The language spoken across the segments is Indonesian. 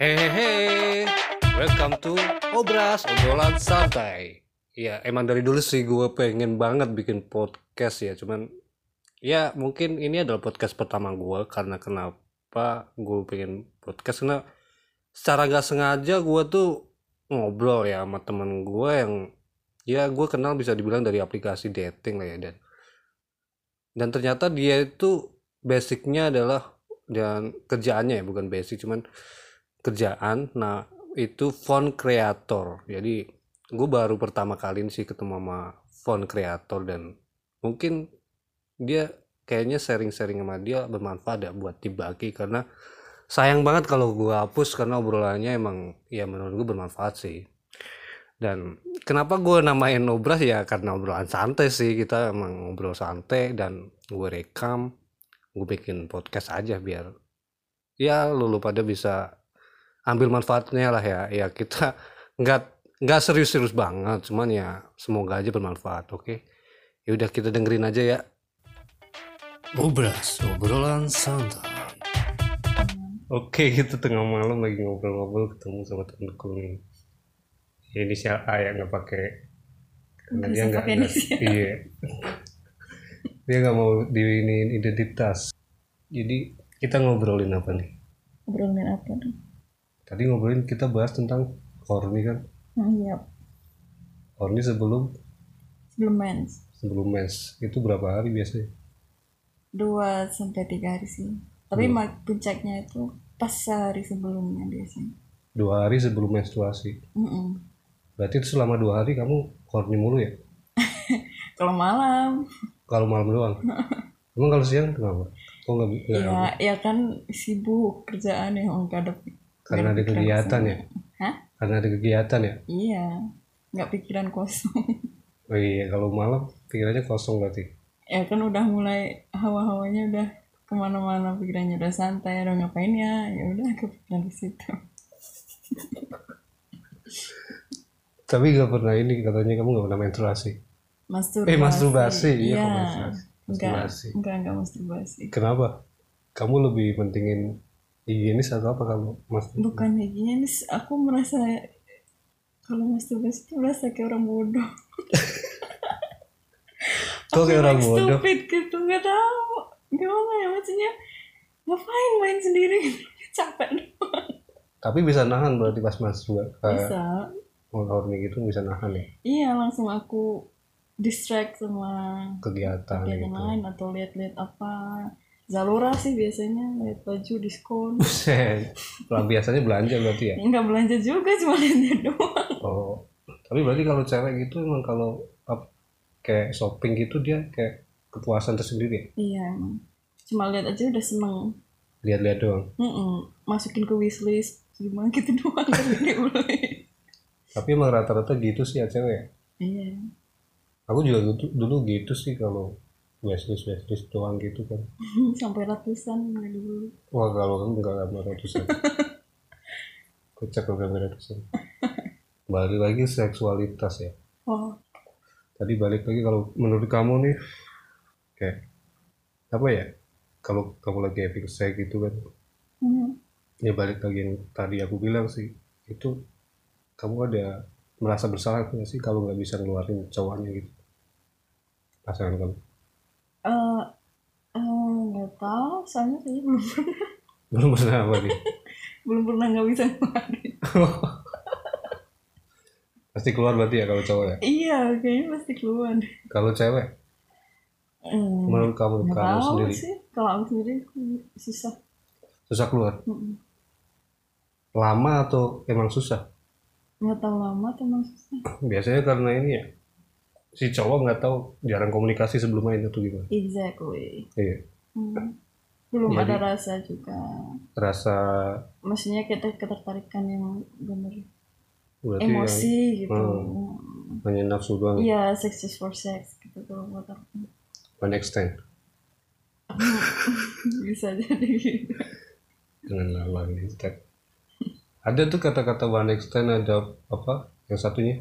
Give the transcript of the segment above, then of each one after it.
Hehehe, welcome to Obras Obrolan Santai. Ya, emang dari dulu sih gue pengen banget bikin podcast ya, cuman ya mungkin ini adalah podcast pertama gue karena kenapa gue pengen podcast karena secara gak sengaja gue tuh ngobrol ya sama temen gue yang ya gue kenal bisa dibilang dari aplikasi dating lah ya dan dan ternyata dia itu basicnya adalah dan kerjaannya ya bukan basic cuman kerjaan nah itu font creator. Jadi gue baru pertama kali sih ketemu sama font creator dan mungkin dia kayaknya sharing-sharing sama dia bermanfaat ya buat dibagi karena sayang banget kalau gue hapus karena obrolannya emang ya menurut gue bermanfaat sih. Dan kenapa gue namain obras ya karena obrolan santai sih kita emang ngobrol santai dan gue rekam gue bikin podcast aja biar ya lu, pada bisa ambil manfaatnya lah ya. Ya kita nggak nggak serius-serius banget cuman ya semoga aja bermanfaat oke? Ya udah kita dengerin aja ya. Obras obrolan santai. Oke kita tengah malam lagi ngobrol-ngobrol ketemu sama temenku nih ya, inisial A ya nggak pakai karena dia nggak iya. Dia nggak mau diinin identitas. Jadi kita ngobrolin apa nih? Obrolin apa tuh? Tadi ngobrolin kita bahas tentang horny kan? Hmm, iya, horny sebelum? Sebelum mens. sebelum mens. Itu berapa hari biasanya? Dua sampai tiga hari sih. Tapi mak- puncaknya itu pas sehari sebelumnya biasanya. dua hari sebelum menstruasi? Mm-mm. berarti itu selama dua hari kamu horny mulu ya? Kalau malam, kalau malam doang? Emang kalau siang kenapa? Kok nggak ya ya kan sibuk kerjaan yang nggak ada. Karena ada kegiatan ya. Hah? karena ada kegiatan ya? Iya, nggak pikiran kosong. oh iya kalau malam pikirannya kosong berarti? Ya kan udah mulai hawa-hawanya udah ke mana-mana pikirannya udah santai udah ngapain ya? Ya udah kepikiran di situ. Tapi nggak pernah ini katanya kamu nggak pernah menstruasi. Masturbasi. Eh masturbasi. Iya iya. menstruasi enggak masturbasi. enggak enggak masturbasi. Kenapa? Kamu lebih pentingin higienis atau apa kamu mas? Bukan higienis aku merasa kalau masturbasi itu merasa kayak orang bodoh. Kok kayak orang bodoh? stupid gitu nggak tahu. Gimana ya maksudnya ngapain main sendiri? Capek doang. Tapi bisa nahan berarti pas masuk kayak bisa. mau horny gitu bisa nahan ya? Iya langsung aku distract sama kegiatan kegiatan gitu. lain atau lihat-lihat apa Zalora sih biasanya lihat baju diskon. Buset. Biasanya belanja berarti ya? Nggak belanja juga cuma lihat doang. Oh. Tapi berarti kalau cewek gitu emang kalau ap- kayak shopping gitu dia kayak kepuasan tersendiri ya? Iya cuma lihat aja udah seneng. Lihat-lihat doang? Mm-mm. masukin ke wishlist gimana gitu doang. Dibeli tapi emang rata-rata gitu sih ya cewek ya? Iya. Aku juga gitu, dulu gitu sih kalau wishlist wishlist doang gitu kan. Sampai ratusan dibeli wah kalau kamu nggak gambar ratusan. Kocak kalau gambar ratusan. Balik lagi seksualitas ya. Oh. Tadi balik lagi kalau menurut kamu nih kayak apa ya? Kalau kamu lagi epic sex gitu kan. Mm. ya balik lagi yang tadi aku bilang sih itu kamu ada merasa bersalah nggak sih kalau nggak bisa ngeluarin cowoknya gitu? Pasangan kamu tahu soalnya saya belum pernah. Belum pernah apa nih belum pernah nggak bisa ngeluarin pasti keluar berarti ya kalau cowok ya? Iya kayaknya pasti keluar. Kalau cewek? Hmm, menurut kamu nggak kamu tahu sendiri? sih. Kalau aku sendiri susah. Susah keluar? Mm-mm. lama atau emang susah? Nggak tahu lama atau emang susah. Biasanya karena ini ya si cowok nggak tahu jarang komunikasi sebelum main atau gimana? Exactly. Iya Hmm. belum Jadi- ada rasa juga. rasa maksudnya kita ketertarikan yang bener. Berarti emosi gitu. Hmm. yang hanya nafsu doang. Iya sex just for sex gitu kalau buat aku. One extend. Bisa jadi gitu. Dengan one extend ada tuh kata-kata one extend ada apa? Yang satunya?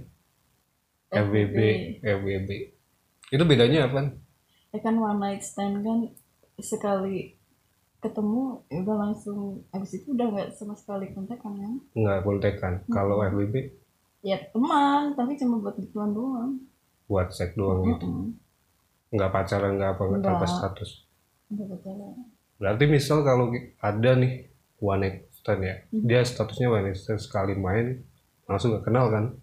FWB FWB itu bedanya apa? Ya kan one night stand kan sekali ketemu ya udah langsung abis itu udah nggak sama sekali kontekan kan? Nggak kontekan. Kalau FBB ya teman tapi cuma buat gituan doang. Buat sek doang gitu? Mm-mm. nggak pacaran nggak apa nggak tanpa status? Nggak pacaran. berarti misal kalau ada nih one night stand ya dia statusnya one night stand sekali main langsung nggak kenal kan?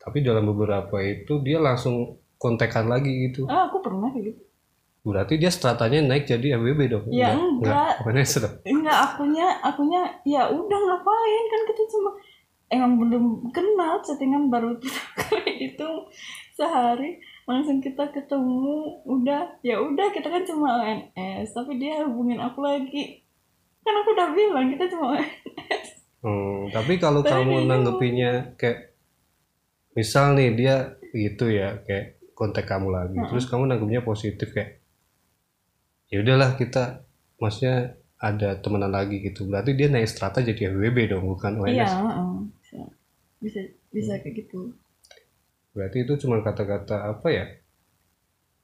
Tapi dalam beberapa itu dia langsung kontekan lagi gitu. Ah aku pernah kayak gitu berarti dia stratanya naik jadi FBB dong? Ya, enggak. night stand enggak akunya akunya ya udah ngapain? Kan kita cuma emang belum kenal settingan baru itu sehari. Langsung kita ketemu udah. Ya udah kita kan cuma ONS tapi dia hubungin aku lagi. Kan aku udah bilang kita cuma ONS Hmm, tapi kalau Tapi kamu nanggepinnya kayak misal nih dia gitu ya kayak kontak kamu lagi. Terus kamu nanggepnya positif kayak ya udahlah kita maksudnya ada temenan lagi gitu. Berarti dia naik strata jadi FWB dong bukan ONS iya heeh. bisa bisa bisa kayak gitu. Berarti itu cuma kata-kata apa ya?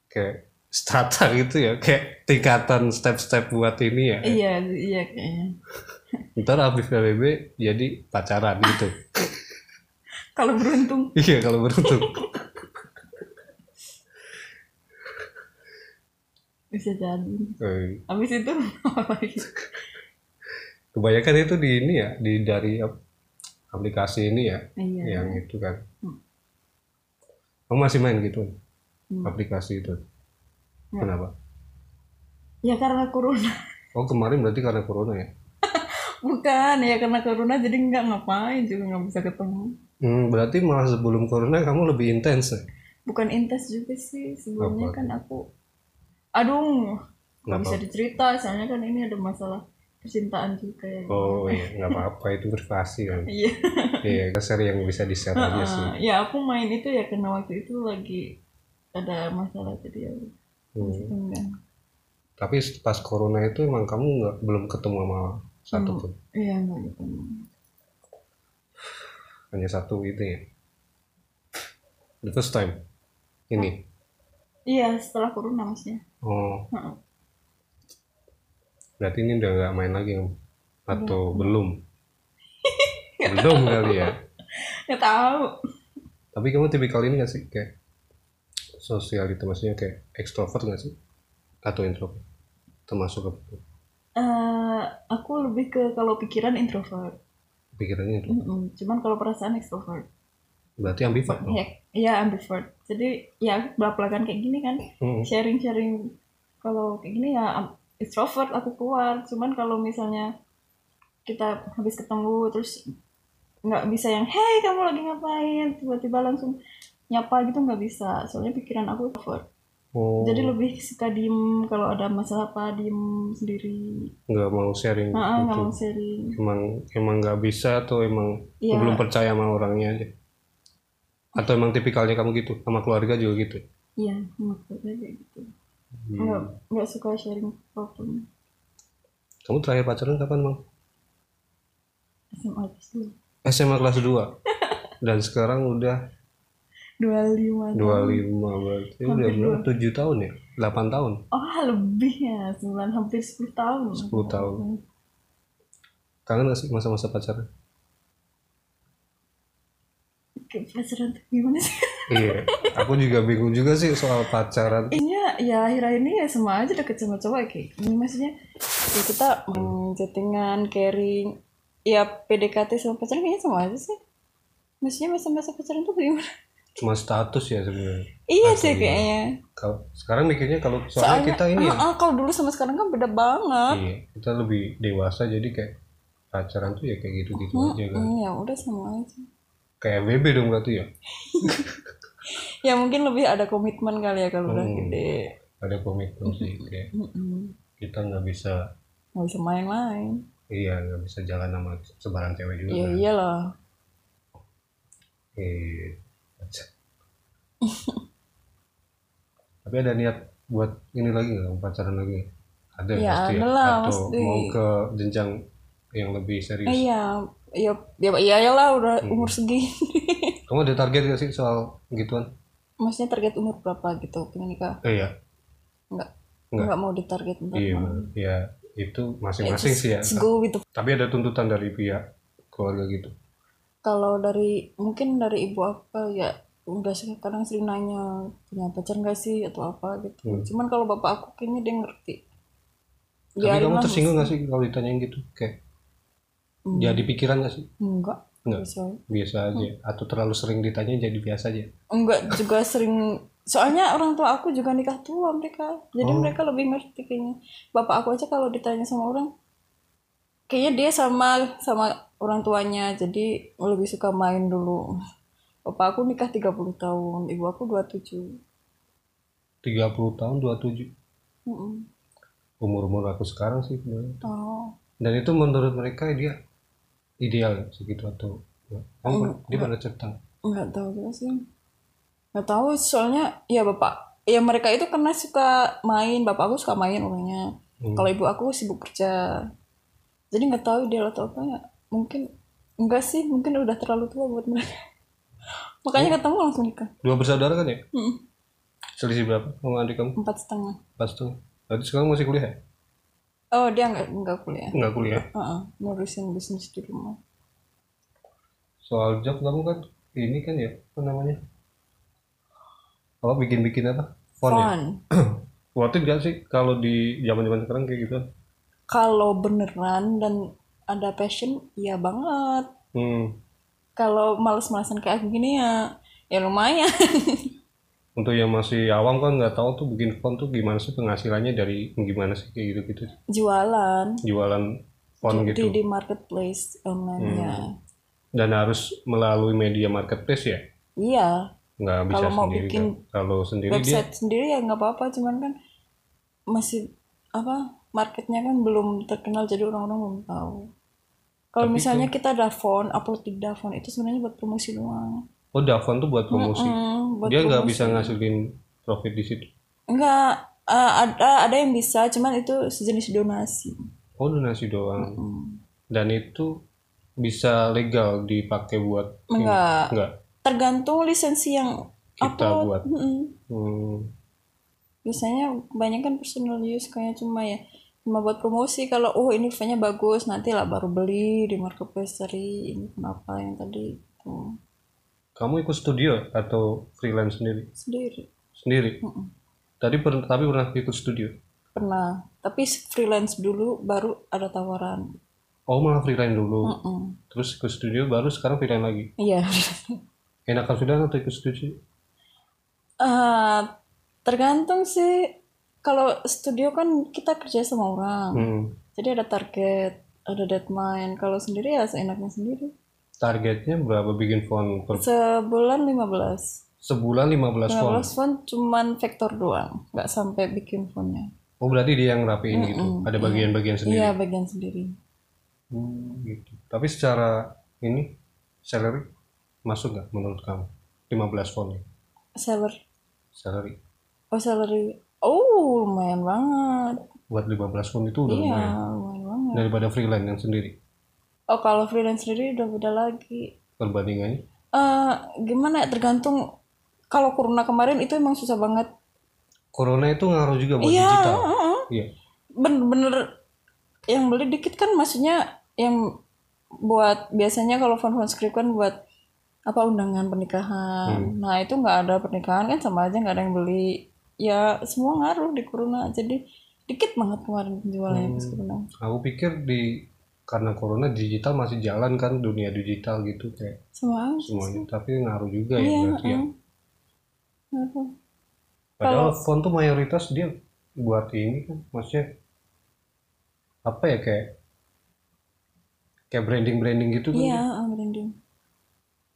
Kayak strata gitu ya kayak tingkatan step-step buat ini ya. Iya iya kayaknya. Ntar habis FWB jadi pacaran gitu. Kalau beruntung. Iya kalau beruntung bisa jadi. Eh, habis itu apa lagi? Kebanyakan itu di ini ya di dari ap- aplikasi ini ya iya. yang itu kan. Hmm. kamu masih main gitu? Hmm. aplikasi itu? Ya. kenapa? Ya karena corona. Oh kemarin berarti karena corona ya? Bukan ya karena corona jadi nggak ngapain juga nggak bisa ketemu. Hmm, berarti malah sebelum corona kamu lebih intens ya? Bukan intens juga sih sebelumnya Apa? kan aku aduh nggak bisa dicerita soalnya kan ini ada masalah percintaan juga ya. Oh iya nggak apa-apa itu privasi kan. Iya. Iya share yang bisa di share aja sih. ya aku main itu ya karena waktu itu lagi ada masalah jadi ya Hmm. tapi pas corona itu emang kamu nggak belum ketemu sama satu Hmm. pun iya enggak gitu hanya satu itu ya? The first time? Ini iya setelah corona maksudnya. Oh. Heeh. berarti ini udah nggak main lagi atau belum. belum? Kali ya? Nggak tahu. Tapi kamu tipikal ini gak sih? Kayak sosial gitu maksudnya kayak ekstrovert gak sih? Atau introvert? Termasuk ke Eh, aku lebih ke kalau pikiran introvert. Pikirannya itu Mm-mm. cuman kalau perasaan extrovert berarti ambivert dong. Ya iya ambivert. Jadi ya belak-belakan kayak gini kan. Hmm. sharing-sharing kalau kayak gini ya extrovert aku keluar. Cuman kalau misalnya kita habis ketemu terus nggak bisa yang hey kamu lagi ngapain? Tiba-tiba langsung nyapa gitu nggak bisa. Soalnya pikiran aku introvert. Oh. Jadi lebih suka diem kalau ada masalah apa diem sendiri. Nggak mau sharing nah nggak gitu. mau sharing. Emang emang nggak bisa atau emang Iya. belum percaya sama orangnya aja atau emang tipikalnya kamu gitu? Sama keluarga juga gitu? Iya maksudnya kayak gitu. Hmm. nggak nggak suka sharing apa pun. Kamu terakhir pacaran kapan bang SMA kelas dulu SMA kelas 2 dan sekarang udah dua lima 25 berarti udah berapa? 7 tahun ya? 8 tahun? Oh lebih ya sembilan hampir 10 tahun. 10 tahun. kangen gak sih masa-masa pacaran kayak pacaran tuh gimana sih iya aku juga bingung juga sih soal pacaran Iya, ya akhir-akhir ini ya sama aja deket sama cowok kayak gini maksudnya ya kita hmm, chattingan, caring, ya PDKT sama pacaran kayaknya sama aja sih. Maksudnya masa-masa pacaran tuh gimana? cuma status ya sebenarnya Iya sih kayaknya. kalau sekarang mikirnya kalau soalnya, kita ini ya ah, ah, kalau dulu sama sekarang kan beda banget. iya kita lebih dewasa jadi kayak pacaran tuh ya kayak gitu-gitu aja kan Hmm, ya udah sama aja. Kayak BB dong berarti ya Ya mungkin lebih ada komitmen kali ya kalau udah Hmm. gede. ada komitmen sih kayak kita nggak bisa Nggak bisa main-main. iya nggak bisa jalan sama sebarang cewek juga Ya kan. iyalah. Iya. Baca. tapi ada niat buat ini lagi nggak pacaran lagi ada Ya, pasti ada lah, atau pasti. mau ke jenjang yang lebih serius Eh, iya, iya, ya, ya iyalah udah Hmm. umur segini. kamu ada target gak sih soal gituan Maksudnya target umur berapa gitu pengen nikah? eh, iya Enggak. Enggak. Enggak mau ditarget berapa. iya ya itu masing-masing sih ya go with the tapi ada tuntutan dari pihak keluarga gitu kalau dari mungkin dari ibu apa ya udah sih kadang sering nanya punya pacar nggak sih atau apa gitu Hmm. cuman kalau bapak aku kayaknya dia ngerti tapi Biarin kamu lah, tersinggung gak sih kalau ditanyain gitu kayak Hmm. jadi pikiran gak sih? Enggak Enggak. biasa biasa aja. Atau terlalu sering ditanya jadi biasa aja? Enggak juga sering. Soalnya orang tua aku juga nikah tua mereka. Jadi Oh. mereka lebih ngerti kayaknya. Bapak aku aja kalau ditanya sama orang kayaknya dia sama sama orang tuanya. Jadi lebih suka main dulu. Bapak aku nikah 30 tahun ibu aku 27 30 tahun 27 Mm-mm. umur-umur aku sekarang sih oh. Dan itu menurut mereka dia ideal ya, segitu atau kamu Enggak, dia pada cerita? Nggak tahu juga sih. Nggak tahu soalnya ya bapak ya mereka itu karena suka main bapak aku suka main orangnya Hmm. kalau ibu aku sibuk kerja. Jadi nggak tahu dia atau apa ya. Mungkin enggak sih mungkin udah terlalu tua buat mereka. Makanya ketemu langsung nikah. Dua bersaudara kan ya? Mm-mm. selisih berapa? Sama adik kamu? Empat setengah. Pas tuh berarti sekarang masih kuliah ya oh dia nggak nggak kuliah? Nggak kuliah. Heeh, ngurusin bisnis di rumah. Soal job kamu kan ini kan ya apa namanya? Apa bikin-bikin apa? Font ya? Fun. Worth it gak sih kalau di zaman-zaman sekarang kayak gitu? Kalau beneran dan ada passion ya banget. Hmm. kalau males-malesan kayak aku gini ya ya lumayan untuk yang masih awam kan nggak tahu tuh bikin font tuh gimana sih penghasilannya dari gimana sih kayak gitu gitu jualan. Jualan font di, gitu. di marketplace online ya. Dan harus melalui media marketplace ya? Iya. Nggak bisa Kalau mau sendiri bikin kan? kalau sendiri dia website sendiri ya nggak apa-apa cuman kan masih apa marketnya kan belum terkenal jadi orang-orang belum tahu. Kalau misalnya kita ada font upload di Davon itu sebenarnya buat promosi doang oh Davon tuh buat promosi Hmm, buat dia nggak bisa ngasilin profit di situ enggak eh, ada ada yang bisa cuman itu sejenis donasi oh donasi doang Hmm. dan itu bisa legal dipakai buat ini? enggak enggak tergantung lisensi yang kita upload. buat Mm-mm. hmm. biasanya kebanyakan personal use kayak cuma ya cuma buat promosi kalau oh ini font-nya bagus nanti lah baru beli di marketplace ini kenapa yang tadi tuh kamu ikut studio atau freelance sendiri? Sendiri. Sendiri? Mm-mm. tadi per- tapi pernah ikut studio? Pernah. Tapi freelance dulu baru ada tawaran. Oh malah freelance dulu? Mm-mm. terus ikut studio baru sekarang freelance lagi? Iya. Enakan freelance atau ikut studio? Eh, tergantung sih. Kalau studio kan kita kerja sama orang. Hmm. jadi ada target ada deadline. Kalau sendiri ya seenaknya sendiri targetnya berapa bikin font per sebulan 15 sebulan 15 font? 15 font cuman vektor doang nggak sampai bikin fontnya. Oh berarti dia yang rapiin gitu? Mm-mm, ada bagian-bagian sendiri? iya bagian sendiri. Hmm, gitu. Tapi secara ini salary masuk nggak menurut kamu? 15 font ya? Salary. Salary. Oh salary. Oh lumayan banget. Buat 15 font itu udah iya lumayan. lumayan banget. Daripada freelance yang sendiri oh kalau freelance sendiri udah beda lagi. Perbandingannya? Eh gimana ya tergantung. Kalau corona kemarin itu emang susah banget. Corona itu ngaruh juga buat iya digital? iya. Bener-bener yang beli dikit kan maksudnya yang buat biasanya kalau font-font script kan buat apa undangan pernikahan. Hmm. nah itu nggak ada pernikahan kan sama aja nggak ada yang beli. Ya semua ngaruh di corona. Jadi dikit banget kemarin penjualannya pas Hmm. corona aku pikir di karena corona digital masih jalan kan dunia digital gitu kayak aja semuanya. Tapi ngaruh juga ya iya berarti ya. heeh. Ngaruh. padahal font tuh mayoritas dia buat ini kan maksudnya apa ya kayak kayak branding branding gitu kan iya ah, branding.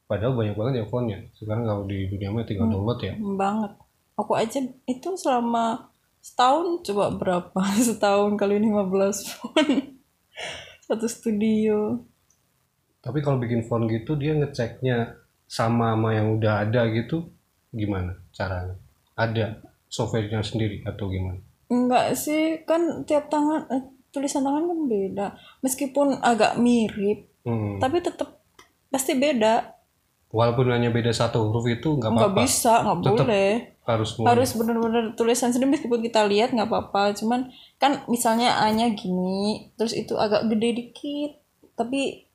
Padahal banyak banget ya fontnya sekarang kalau di dunia mah tinggal download ya. Banget. Aku aja itu selama setahun coba berapa? Setahun kali 15 font satu studio. Tapi kalau bikin font gitu dia ngeceknya sama sama yang udah ada gitu gimana caranya? Ada softwarenya sendiri atau gimana? Enggak sih kan tiap tangan eh, tulisan tangan kan beda. Meskipun agak mirip Hmm. tapi tetap pasti beda. Walaupun hanya beda satu huruf itu nggak nggak apa-apa. bisa nggak boleh harus mulai. harus bener-bener tulisan sendiri meskipun kita lihat nggak apa-apa cuman kan misalnya A nya gini terus itu agak gede dikit tapi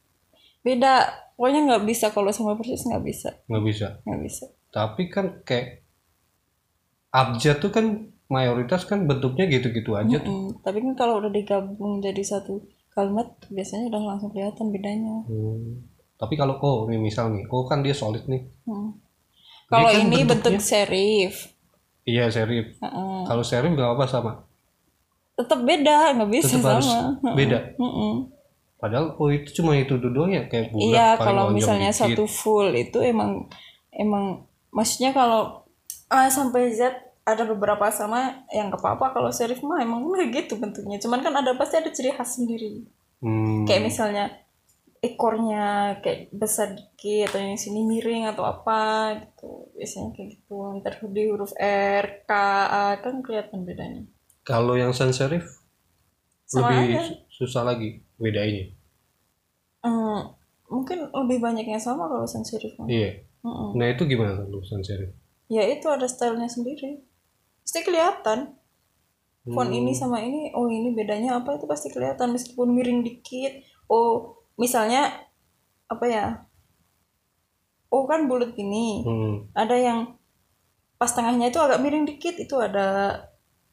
beda pokoknya nggak bisa kalau sama persis nggak bisa nggak bisa nggak bisa tapi kan kayak abjad tuh kan mayoritas kan bentuknya gitu-gitu aja tuh Mm-mm. tapi kan kalau udah digabung jadi satu kalimat biasanya udah langsung kelihatan bedanya Hmm. tapi kalau oh ini misal nih oh kan dia solid nih Hmm. Kalau kan ini bentuknya- bentuk serif iya serif Heeh. kalau serif nggak apa sama tetap beda nggak bisa harus sama Heeh. beda Mm-mm. padahal oh itu cuma itu doang ya kayak bulat Iya, kalau misalnya dikit. satu full itu emang emang maksudnya kalau A sampai Z ada beberapa sama yang gak apa-apa kalau serif mah emang kayak gitu bentuknya. Cuman kan ada pasti ada ciri khas sendiri. Hmm. Kayak misalnya ekornya kayak besar dikit atau yang sini miring atau apa gitu. Biasanya kayak gitu. Ntar di huruf R, K, A kan kelihatan bedanya. kalau yang sans serif Sama lebih aja. su- susah lagi bedainnya Hmm, mungkin lebih banyak yang sama kalau sans serif mah. iya Mm-mm. nah itu gimana lu sans serif Ya itu ada stylenya sendiri. Pasti kelihatan. Font Hmm. ini sama ini, oh ini bedanya apa itu pasti kelihatan meskipun miring dikit. Oh misalnya apa ya? Oh kan bulat gini. Hmm. Ada yang pas tengahnya itu agak miring dikit itu ada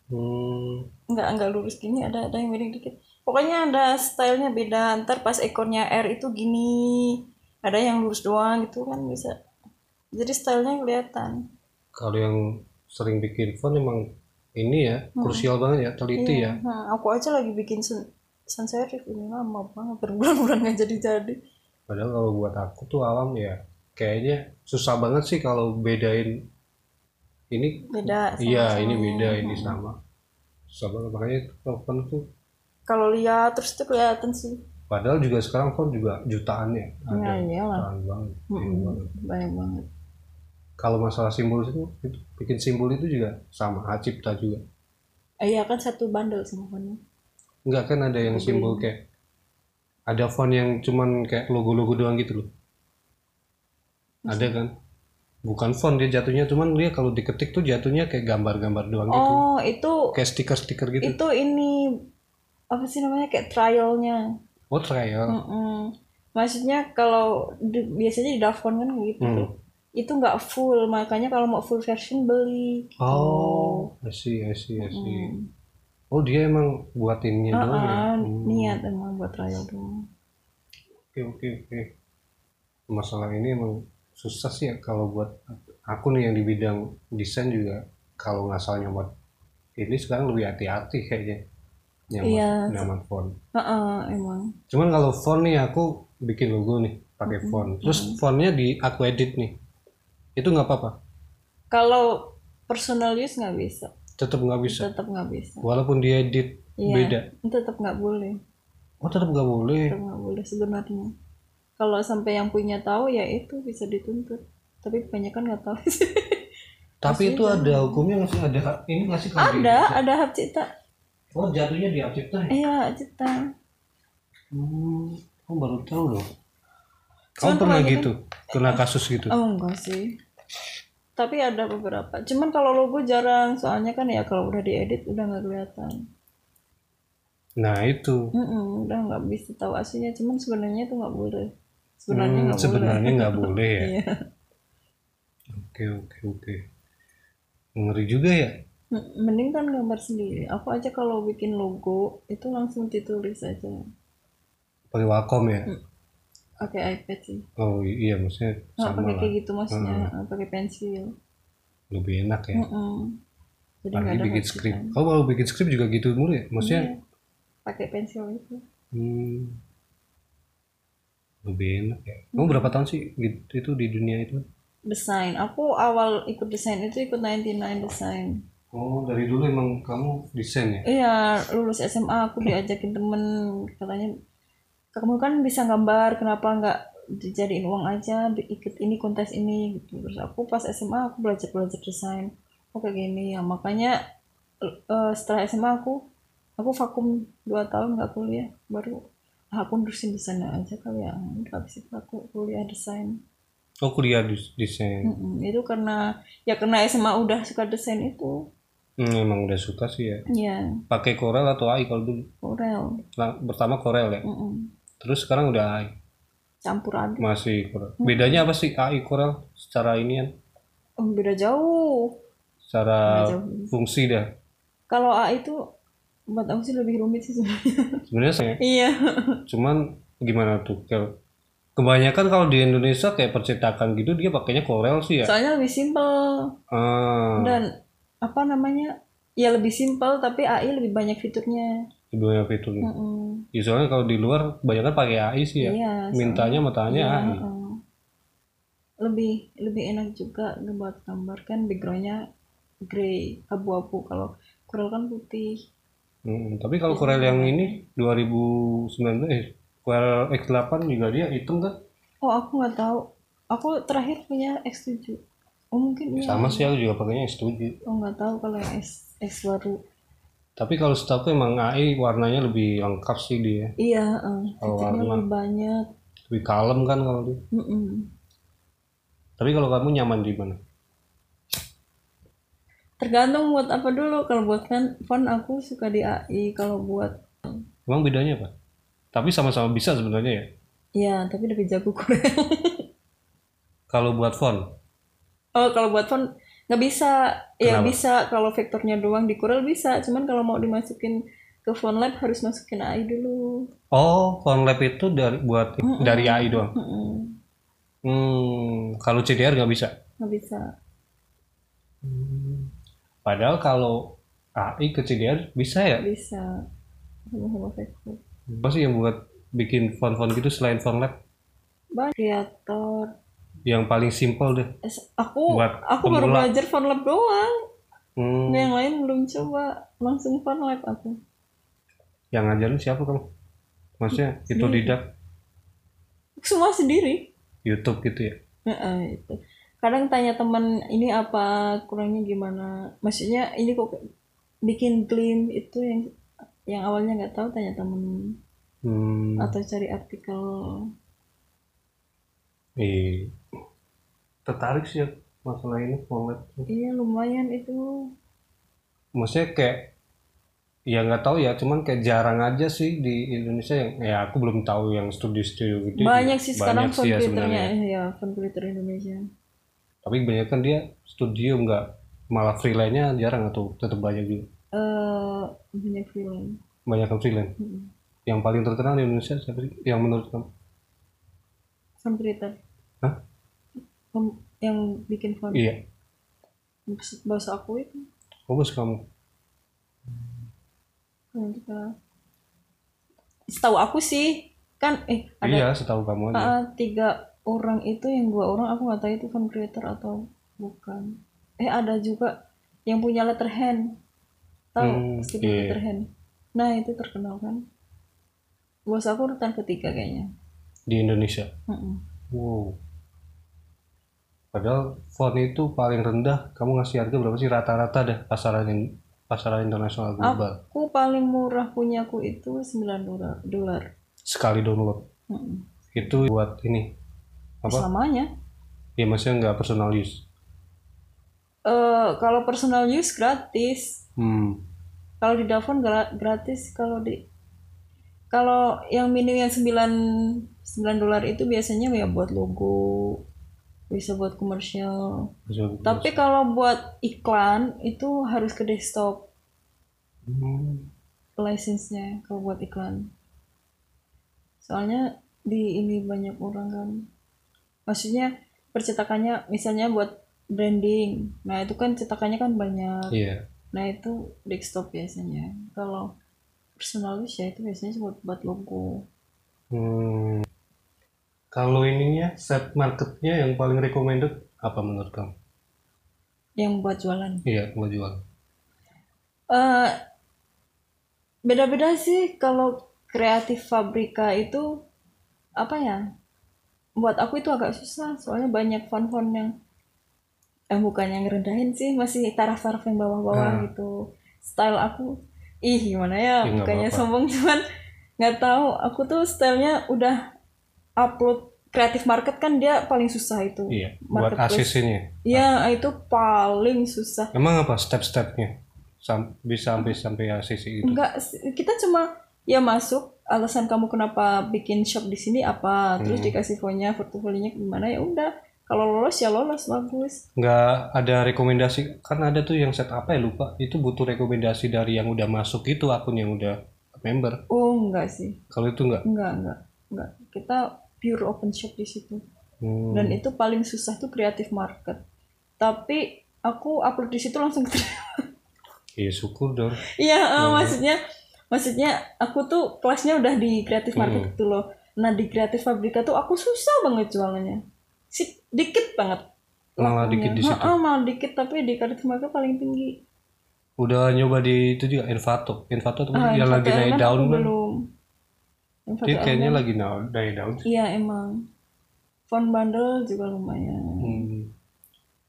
Hmm. nggak nggak lurus gini ada ada yang miring dikit. Pokoknya ada stylenya beda. Ntar pas ekornya R itu gini. Ada yang lurus doang gitu kan bisa. Jadi stylenya kelihatan. kalau yang sering bikin font emang ini ya krusial banget ya teliti ya Nah, aku aja lagi bikin sans serif ini lama banget berbulan-bulan nggak jadi-jadi. padahal kalau buat aku tuh awam ya kayaknya susah banget sih kalau bedain ini Beda. iya ini beda ini sama susah banget makanya font tuh Kalau lihat terus tuh kelihatan sih. padahal juga sekarang font juga jutaan ya ada Ya jutaan banget iya banget. Banyak banget. kalau masalah simbol itu, itu bikin simbol itu juga sama hak cipta juga Eh, Iya kan satu bundle sama fontnya. Enggak kan ada yang simbol kayak ada font yang cuman kayak logo-logo doang gitu loh ada kan bukan font dia jatuhnya cuman dia kalau diketik tuh jatuhnya kayak gambar-gambar doang gitu Oh itu kayak stiker-stiker gitu itu ini apa sih namanya kayak trialnya. oh trial Mm-mm. Maksudnya kalau di- biasanya di Dafcon kan gitu. Hmm. Itu nggak full makanya kalau mau full version beli. Gitu. oh I see I see I see Mm. Oh dia emang buat ininya Ah, doang ya? Ah, Hmm. niat emang buat trial doang. oke oke oke. Masalah ini emang susah sih ya kalau buat aku nih yang di bidang desain juga. Kalau nggak salah nyomot ini sekarang lebih hati-hati kayaknya. Nyaman Iya. nyaman font. Heeh, emang. cuman kalau font nih aku bikin logo nih pakai font. Terus fontnya di aku edit nih. Itu nggak apa-apa? Kalau personal use nggak bisa, tetap nggak bisa tetap nggak bisa. walaupun diedit Iya. beda Tetap nggak boleh, oh tetap nggak boleh tetap nggak boleh sebenarnya. Kalau sampai yang punya tahu ya itu bisa dituntut. Tapi kebanyakan nggak tahu sih. tapi itu ada hukumnya nggak sih ada ini nggak sih kalau di- ada, ada hak cipta. oh jatuhnya di hak cipta ya Iya, hak cipta. Hmm, aku baru tahu loh. Kamu Cuman pernah kebanyakan- gitu, kena kasus gitu? Oh enggak sih. Tapi ada beberapa. Cuman kalau logo jarang, soalnya kan ya kalau udah diedit udah nggak kelihatan. Nah itu, Mm-mm, udah nggak bisa tahu aslinya. Cuman sebenarnya itu nggak boleh. Sebenarnya Hmm, nggak sebenarnya boleh. nggak boleh ya. Iya. Oke oke oke. Ngeri juga ya. M- Mending kan gambar sendiri. Aku aja kalau bikin logo itu langsung ditulis aja. Pakai Wacom ya. Pakai iPad sih. Oh iya maksudnya Nggak sama pakai kayak gitu maksudnya, pakai pensil. Lebih enak ya. Mm-mm. Jadi Apalagi ada bikin skrip. cipta. Kau kalau bikin skrip juga gitu mulu ya? Maksudnya Iya. Pakai pensil itu. hmm, lebih enak ya. Kamu berapa tahun sih gitu, itu di dunia itu? Desain. Aku awal ikut desain itu ikut 99 desain. Oh dari dulu emang kamu desain ya? Iya, lulus SMA aku diajakin temen katanya kamu kan bisa gambar, kenapa nggak dijadiin uang aja, ikut ini kontes ini gitu. Terus aku pas SMA aku belajar belajar desain. Oh kayak gini ya, makanya eh, setelah SMA aku aku vakum 2 tahun nggak kuliah, baru ah, aku nerusin desain aja kali ya. Udah habis itu aku kuliah desain. oh kuliah des- desain Mm-mm, itu karena ya karena SMA udah suka desain itu hmm, emang udah suka sih ya ya pakai Corel atau AI kalau dulu Corel Nah, pertama Corel ya Mm-mm. Terus sekarang udah AI campur aduk masih Corel bedanya apa sih AI Corel? Secara ini kan oh, beda jauh. Secara Beda jauh. fungsi dah kalau A itu buat aku sih lebih rumit sih sebenarnya. Sebenarnya saya iya. Cuman gimana tuh Kayak- kebanyakan kalau di Indonesia kayak percetakan gitu dia pakainya Corel sih ya? Soalnya lebih simpel. Ah. Dan apa namanya? Ya lebih simpel tapi AI lebih banyak fiturnya lebih banyak fiturnya Mm-mm. ya, soalnya kalau di luar kebanyakan pakai AI sih ya. Iya mintanya matanya Iya, AI heeh. lebih lebih enak juga buat gambar. Kan backgroundnya grey abu-abu. Kalau Corel kan putih. Hmm, tapi kalau Corel yang ini 2019 eh Corel X8 juga dia hitung kan? Oh aku nggak tahu. Aku terakhir punya X7 oh mungkin iya. sama sih aku juga pakainya S7 oh nggak tahu kalau yang X, X baru tapi kalau setahu emang AI warnanya lebih lengkap sih dia. Iya uh, Kalau warna. lebih banyak. Lebih kalem kan kalau dia. Mm-mm. tapi kalau kamu nyaman di mana? Tergantung buat apa dulu. Kalau buat kan font aku suka di AI kalau buat emang bedanya apa? Tapi sama-sama bisa sebenarnya ya? Ya tapi lebih jago kalau buat font? Oh kalau buat font nggak bisa. Ya Kenapa? bisa. Kalau vektornya doang di Corel bisa. Cuman kalau mau dimasukin ke font lab harus masukin AI dulu. Oh font lab itu dari buat dari AI doang? Mm-mm. hmm kalau CDR nggak bisa? Nggak bisa. Padahal kalau AI ke CDR bisa ya? Bisa. Sama-sama vektor. Apa sih yang buat bikin font-font gitu selain font lab? Banyak kreator yang paling simpel deh. Aku Buat aku baru pemula. belajar font lab doang. Hmm, yang lain belum coba. Langsung font lab aku. Yang ngajarin siapa kamu? Maksudnya itu didak? Semua sendiri. YouTube gitu ya? Heeh, itu. Kadang tanya teman ini apa? Kurangnya gimana. Maksudnya ini kok bikin claim itu yang yang awalnya nggak tahu tanya temen. Hmm, atau cari artikel. Eh, tertarik sih ya masalah ini lab Iya lumayan itu. maksudnya kayak ya nggak tahu ya cuman kayak jarang aja sih di Indonesia yang ya aku belum tahu yang studio-studio gitu Banyak sih sekarang banyak font ya creatornya sebenarnya. ya font creator Indonesia. tapi kebanyakan dia studio nggak malah freelance-nya jarang atau tetap banyak juga Eh banyak freelance. banyak yang freelance Mm-mm. yang paling terkenal di Indonesia siapa sih yang menurut kamu Font creator. Hah? Yang bikin font. iya. Bahasa aku itu. fokus kamu? Yang kita- Setahu aku sih kan eh ada iya setahu kamu aja. Ah, tiga orang itu yang dua orang aku nggak tahu itu kan creator atau bukan. Eh ada juga yang punya letterhand tahu? Hmm, Stephen iya. letterhand nah itu terkenal kan? Bos aku urutan ketiga kayaknya. Di Indonesia? Mm-mm. wow padahal font itu paling rendah. Kamu ngasih harga berapa sih? Rata-rata deh pasaran in- pasaran internasional global. Aku paling murah punyaku itu 9 dolar dolar. Sekali download. Mm-mm. itu buat ini. Apa? Selamanya ya maksudnya nggak personal use. Eh kalau personal use gratis. Hmm. Kalau di Davon gra- gratis kalau di kalau yang minim yang 9 9 dolar itu biasanya ya buat logo bisa buat komersial. Tapi kalau buat iklan itu harus ke desktop Hmm, license-nya kalau buat iklan. Soalnya di ini banyak orang kan. Maksudnya percetakannya misalnya buat branding. Nah itu kan cetakannya kan banyak. Iya. Nah itu desktop biasanya. Kalau personal use ya itu biasanya buat buat logo. Hmm. Kalau ininya set marketnya yang paling recommended apa menurut kamu? Yang buat jualan. Iya, buat jual. Eh beda-beda sih kalau kreatif fabrika itu apa ya? Buat aku itu agak susah soalnya banyak font-font yang eh bukan yang ngerendahin sih masih taraf-taraf yang bawah-bawah Nah. gitu. Style aku ih gimana ya Ya, bukannya sombong cuman nggak tahu aku tuh stylenya udah upload kreatif market kan dia paling susah itu. Iya buat Marketplace. ACC-nya Iya itu paling susah. Emang apa step-stepnya? Sam- bisa sampai sampai ACC itu? Enggak kita cuma ya masuk alasan kamu kenapa bikin shop di sini apa terus Hmm. dikasih fotonya portofolionya gimana ya udah. Kalau lolos ya lolos bagus. Nggak ada rekomendasi kan ada tuh yang set apa ya lupa. Itu butuh rekomendasi dari yang udah masuk itu akun yang udah member. Oh enggak sih. Kalau itu nggak enggak enggak enggak. Kita pure open shop di situ. Hmm. dan itu paling susah tuh kreatif market. Tapi aku upload di situ langsung. Keterima iya syukur dong. Iya eh, maksudnya maksudnya aku tuh kelasnya udah di kreatif market Hmm. gitu loh. Nah di kreatif fabrika tuh aku susah banget jualannya. Si dikit banget malah lakunya. dikit di situ? Heeh, malah dikit tapi di kreatif market paling tinggi. Udah nyoba di itu juga Envato. Envato tuh Ah, yang lagi naik daun kan? belum dia kayaknya lagi naik naik daun iya emang. Phone bundle juga lumayan. Hmm.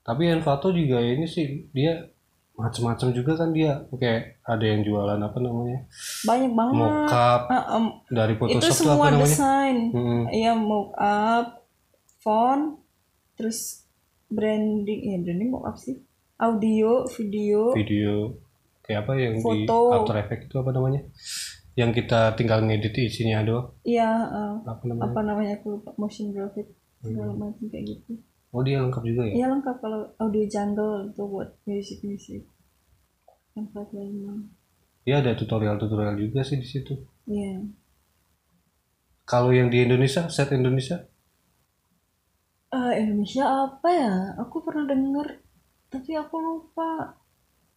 Tapi Envato juga ini sih dia macam-macam juga kan dia. Kayak ada yang jualan apa namanya? Banyak banget. Mockup Ah, em, dari itu Photoshop apa semua namanya? desain. Hmm. Iya mock up, font, terus branding, ya branding mock up sih, audio, video, Video. Kayak apa yang di Foto. After Effects itu apa namanya? Yang kita tinggal ngedit isinya doang. iya eh, Apa namanya? apa namanya aku lupa motion graphic segala Hmm. macam kayak gitu. Oh dia lengkap juga ya? Iya lengkap kalau audio jungle itu buat music music. Empat lima. Dia ada tutorial-tutorial juga sih di situ. Iya. Kalau yang di Indonesia, set Indonesia, Eh, Indonesia apa ya? Aku pernah denger, tapi aku lupa.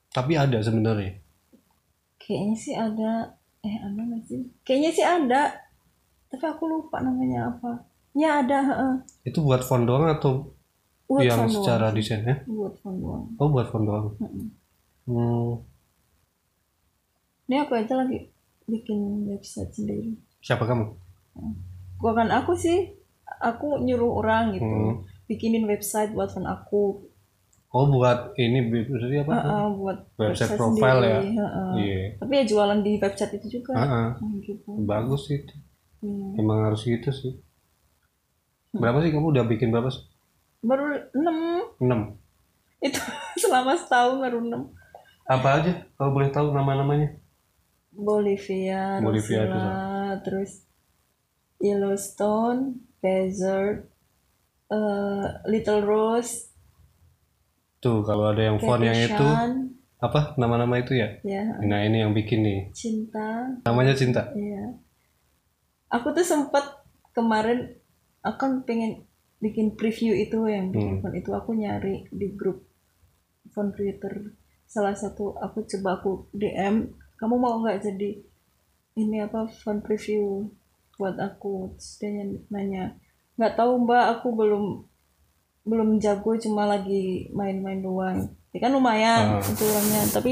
tapi ada sebenarnya. Kayaknya sih ada. Eh ada nggak sih? Kayaknya sih ada, tapi aku lupa namanya apa. Ya ada. heeh. Itu buat font doang atau Buat yang font doang secara sih. desainnya? buat font doang. Oh buat font doang. Hmm. Ini aku aja lagi bikin website sendiri. Siapa kamu? Gua kan aku sih, aku nyuruh orang gitu, Hmm. bikinin website buat font aku, Oh buat ini berarti apa? Heeh, buat Website profile ya? sendiri, heeh. Iya. Tapi ya jualan di website itu juga. Hmm, gitu. Bagus sih itu. Iya. Emang harus gitu sih. Berapa sih kamu udah bikin berapa? sih? Baru 6 6. itu selama setahun baru 6 Apa aja kalau boleh tahu nama-namanya? Bolivia, Bolivia itu Rosella, terus Yellowstone, Desert, eh, Little Rose, Tuh kalau ada yang font yang itu apa nama-nama itu ya? ya Nah ini yang bikin nih. cinta, Namanya Cinta. Iya. Aku tuh sempet kemarin akan pengen bikin preview itu yang bikin Hmm. font itu aku nyari di grup font creator salah satu aku coba aku DM kamu mau nggak jadi ini apa font preview buat aku terus dia ny- nanya nggak tahu mbak aku belum belum jago cuma lagi main-main doang. Ya kan lumayan Ah. itu uangnya tapi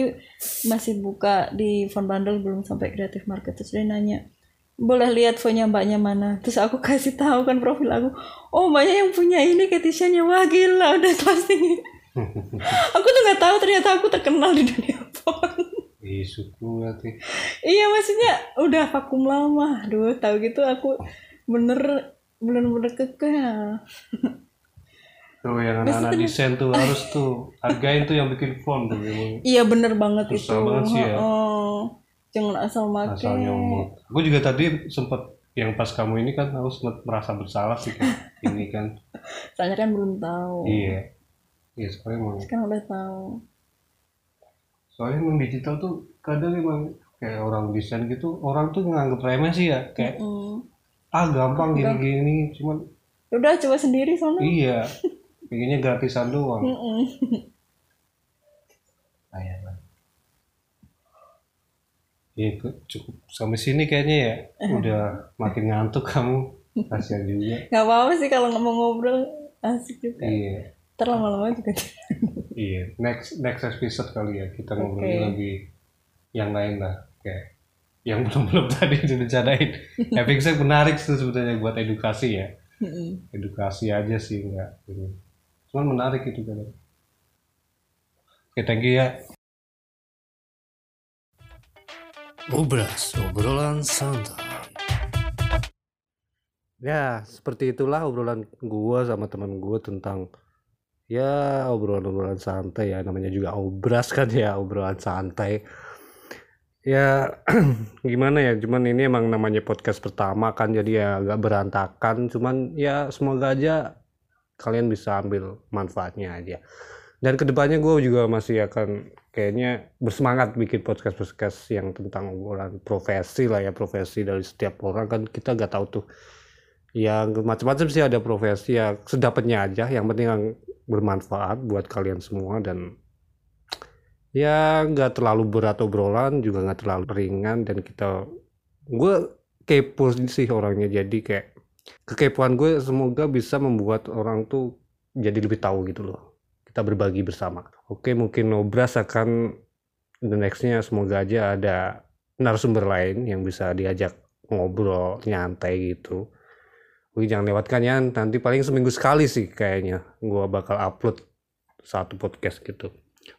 masih buka di font bundle belum sampai kreatif market. Terus dia nanya boleh lihat fontnya mbaknya mana? Terus aku kasih tahu kan profil aku oh mbaknya yang punya ini ketisanya wah gila udah tinggi aku tuh nggak tahu ternyata aku terkenal di dunia font Ih berarti. iya maksudnya udah vakum lama. Aduh tahu gitu aku bener bener-bener kekeh Tuh yang anak-anak desain tuh harus tuh hargain tuh yang bikin font tuh iya bener banget Susah itu banget sih ya. Heeh. jangan asal make asal nyomot. Gue juga tadi sempet yang pas kamu ini kan aku sempet merasa bersalah sih kan ini kan. soalnya kan belum tahu Iya. Iya soalnya emang sekarang udah tahu soalnya emang digital tuh kadang emang kayak orang desain gitu orang tuh nganggep remeh sih ya kayak Mm. ah gampang gini-gini cuman udah coba sendiri soalnya iya pengennya gratisan doang. Ayah lah. Ya, cukup sampai sini kayaknya ya. Udah makin ngantuk kamu. Kasihan juga. nggak apa-apa sih kalau nggak mau ngobrol asik juga Iya. ntar lama-lama juga Iya. Next next episode kali ya kita ngobrolin Oke. lagi yang lain lah. Kayak yang belum belum tadi direncanain. Epic menarik sih sebenarnya buat edukasi ya. Edukasi aja sih enggak. Gitu. Cuman menarik itu kan. Oke, thank you ya. Obras obrolan santai. ya seperti itulah obrolan gua sama teman gua tentang ya obrolan-obrolan santai ya namanya juga obras kan ya obrolan santai ya gimana ya cuman ini emang namanya podcast pertama kan jadi ya agak berantakan cuman ya semoga aja kalian bisa ambil manfaatnya aja. Dan ke depannya gue juga masih akan kayaknya bersemangat bikin podcast podcast yang tentang obrolan profesi lah ya profesi dari setiap orang. Kan kita gak tahu tuh yang macam-macam sih ada profesi ya sedapatnya aja. Yang penting yang bermanfaat buat kalian semua dan ya nggak terlalu berat obrolan juga nggak terlalu ringan. Dan kita gue kepo sih orangnya. Jadi kayak kekepoan gue semoga bisa membuat orang tuh jadi lebih tahu gitu loh. Kita berbagi bersama. Oke mungkin Nobras akan the nextnya semoga aja ada narasumber lain yang bisa diajak ngobrol nyantai gitu. Wih jangan lewatkan ya nanti paling seminggu sekali sih kayaknya gue bakal upload satu podcast gitu.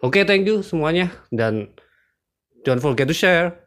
Oke thank you semuanya. Dan don't forget to share.